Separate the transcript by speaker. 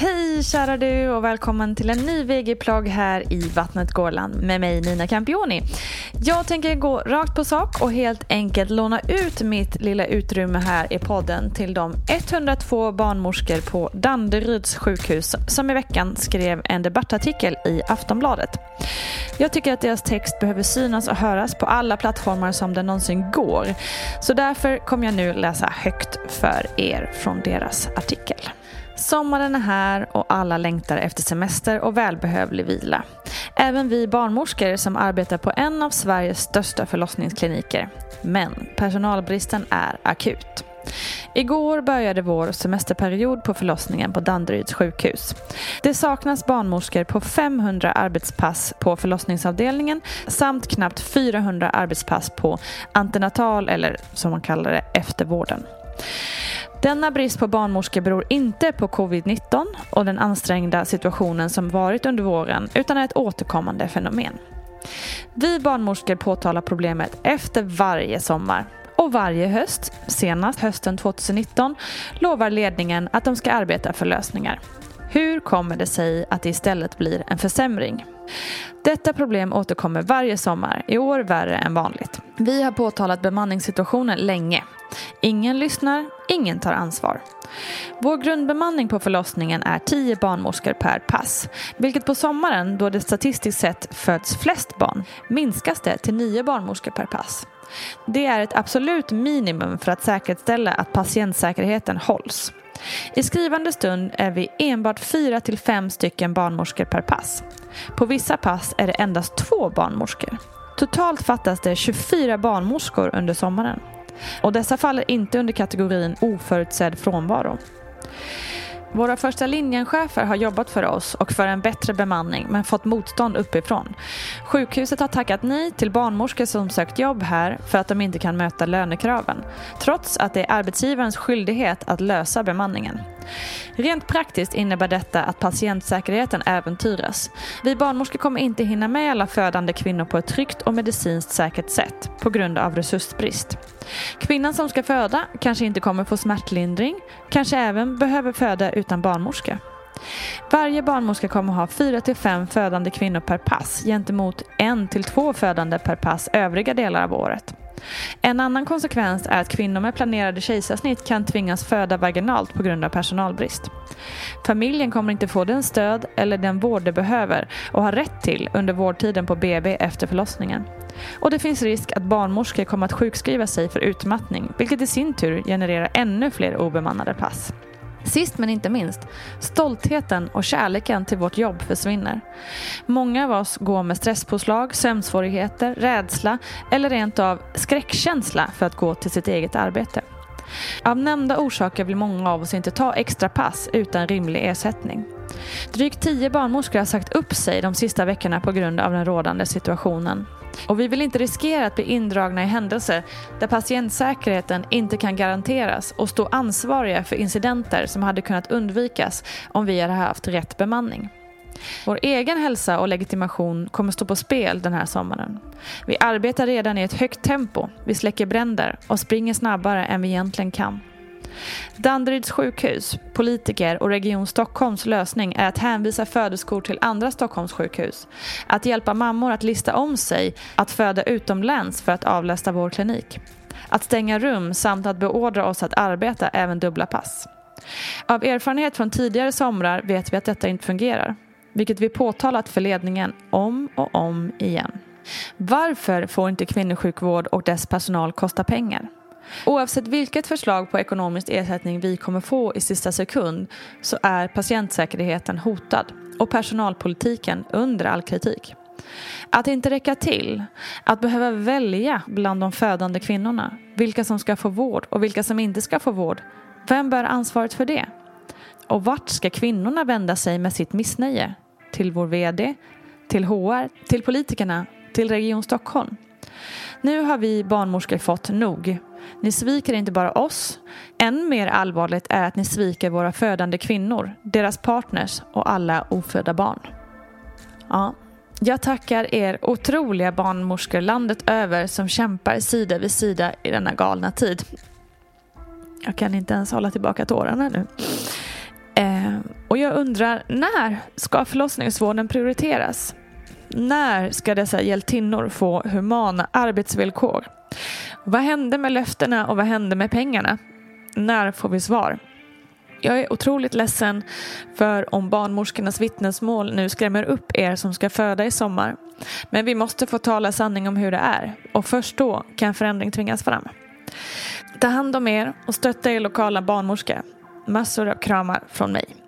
Speaker 1: Hej kära du och välkommen till en ny VG-plogg här i Vattnet Gårland med mig Nina Campioni. Jag tänker gå rakt på sak och helt enkelt låna ut mitt lilla utrymme här i podden till de 102 barnmorskor på Danderyds sjukhus som i veckan skrev en debattartikel i Aftonbladet. Jag tycker att deras text behöver synas och höras på alla plattformar som den någonsin går. Så därför kommer jag nu läsa högt för er från deras artikel. Sommaren är här och alla längtar efter semester och välbehövlig vila. Även vi barnmorskor som arbetar på en av Sveriges största förlossningskliniker. Men personalbristen är akut. Igår började vår semesterperiod på förlossningen på Danderyds sjukhus. Det saknas barnmorskor på 500 arbetspass på förlossningsavdelningen samt knappt 400 arbetspass på antenatal eller som man kallar det eftervården. Denna brist på barnmorskor beror inte på covid-19 och den ansträngda situationen som varit under våren utan är ett återkommande fenomen. Vi barnmorskor påtalar problemet efter varje sommar och varje höst, senast hösten 2019, lovar ledningen att de ska arbeta för lösningar. Hur kommer det sig att det istället blir en försämring? Detta problem återkommer varje sommar, i år värre än vanligt. Vi har påtalat bemanningssituationen länge. Ingen lyssnar, ingen tar ansvar. Vår grundbemanning på förlossningen är 10 barnmorskor per pass, vilket på sommaren, då det statistiskt sett föds flest barn, minskas det till 9 barnmorskor per pass. Det är ett absolut minimum för att säkerställa att patientsäkerheten hålls. I skrivande stund är vi enbart 4 till 5 stycken barnmorskor per pass. På vissa pass är det endast två barnmorskor. Totalt fattas det 24 barnmorskor under sommaren. Och dessa faller inte under kategorin oförutsedd frånvaro. Våra första linjenchefer har jobbat för oss och för en bättre bemanning men fått motstånd uppifrån. Sjukhuset har tackat nej till barnmorskor som sökt jobb här för att de inte kan möta lönekraven. Trots att det är arbetsgivarens skyldighet att lösa bemanningen. Rent praktiskt innebär detta att patientsäkerheten äventyras. Vi barnmorskor kommer inte hinna med alla födande kvinnor på ett tryggt och medicinskt säkert sätt på grund av resursbrist. Kvinnan som ska föda kanske inte kommer få smärtlindring, kanske även behöver föda utan barnmorska. Varje barnmorska kommer ha 4-5 födande kvinnor per pass gentemot 1-2 födande per pass övriga delar av året. En annan konsekvens är att kvinnor med planerade kejsarsnitt kan tvingas föda vaginalt på grund av personalbrist. Familjen kommer inte få den stöd eller den vård de behöver och har rätt till under vårdtiden på BB efter förlossningen. Och det finns risk att barnmorskor kommer att sjukskriva sig för utmattning vilket i sin tur genererar ännu fler obemannade pass. Sist men inte minst, stoltheten och kärleken till vårt jobb försvinner. Många av oss går med stresspåslag, sömnsvårigheter, rädsla eller rent av skräckkänsla för att gå till sitt eget arbete. Av nämnda orsaker vill många av oss inte ta extra pass utan rimlig ersättning. Drygt tio barnmorskor har sagt upp sig de sista veckorna på grund av den rådande situationen. Och vi vill inte riskera att bli indragna i händelser där patientsäkerheten inte kan garanteras och stå ansvariga för incidenter som hade kunnat undvikas om vi hade haft rätt bemanning. Vår egen hälsa och legitimation kommer stå på spel den här sommaren. Vi arbetar redan i ett högt tempo, vi släcker bränder och springer snabbare än vi egentligen kan. Danderyds sjukhus, politiker och Region Stockholms lösning är att hänvisa föderskor till andra Stockholmssjukhus. Att hjälpa mammor att lista om sig att föda utomlands för att avlasta vår klinik. Att stänga rum samt att beordra oss att arbeta även dubbla pass. Av erfarenhet från tidigare somrar vet vi att detta inte fungerar. Vilket vi påtalat för ledningen om och om igen. Varför får inte kvinnosjukvård och dess personal kosta pengar? Oavsett vilket förslag på ekonomisk ersättning vi kommer få i sista sekund så är patientsäkerheten hotad och personalpolitiken under all kritik. Att inte räcka till, att behöva välja bland de födande kvinnorna, vilka som ska få vård och vilka som inte ska få vård, vem bär ansvaret för det? Och vart ska kvinnorna vända sig med sitt missnöje? Till vår VD? Till HR? Till politikerna? Till Region Stockholm? Nu har vi barnmorskor fått nog. Ni sviker inte bara oss. Än mer allvarligt är att ni sviker våra födande kvinnor, deras partners och alla ofödda barn. Ja, jag tackar er otroliga barnmorskor landet över som kämpar sida vid sida i denna galna tid. Jag kan inte ens hålla tillbaka tårarna nu. Eh, och jag undrar, när ska förlossningsvården prioriteras? När ska dessa hjältinnor få humana arbetsvillkor? Vad hände med löftena och vad hände med pengarna? När får vi svar? Jag är otroligt ledsen för om barnmorskornas vittnesmål nu skrämmer upp er som ska föda i sommar. Men vi måste få tala sanning om hur det är och först då kan förändring tvingas fram. Ta hand om er och stötta er lokala barnmorska. Massor av kramar från mig.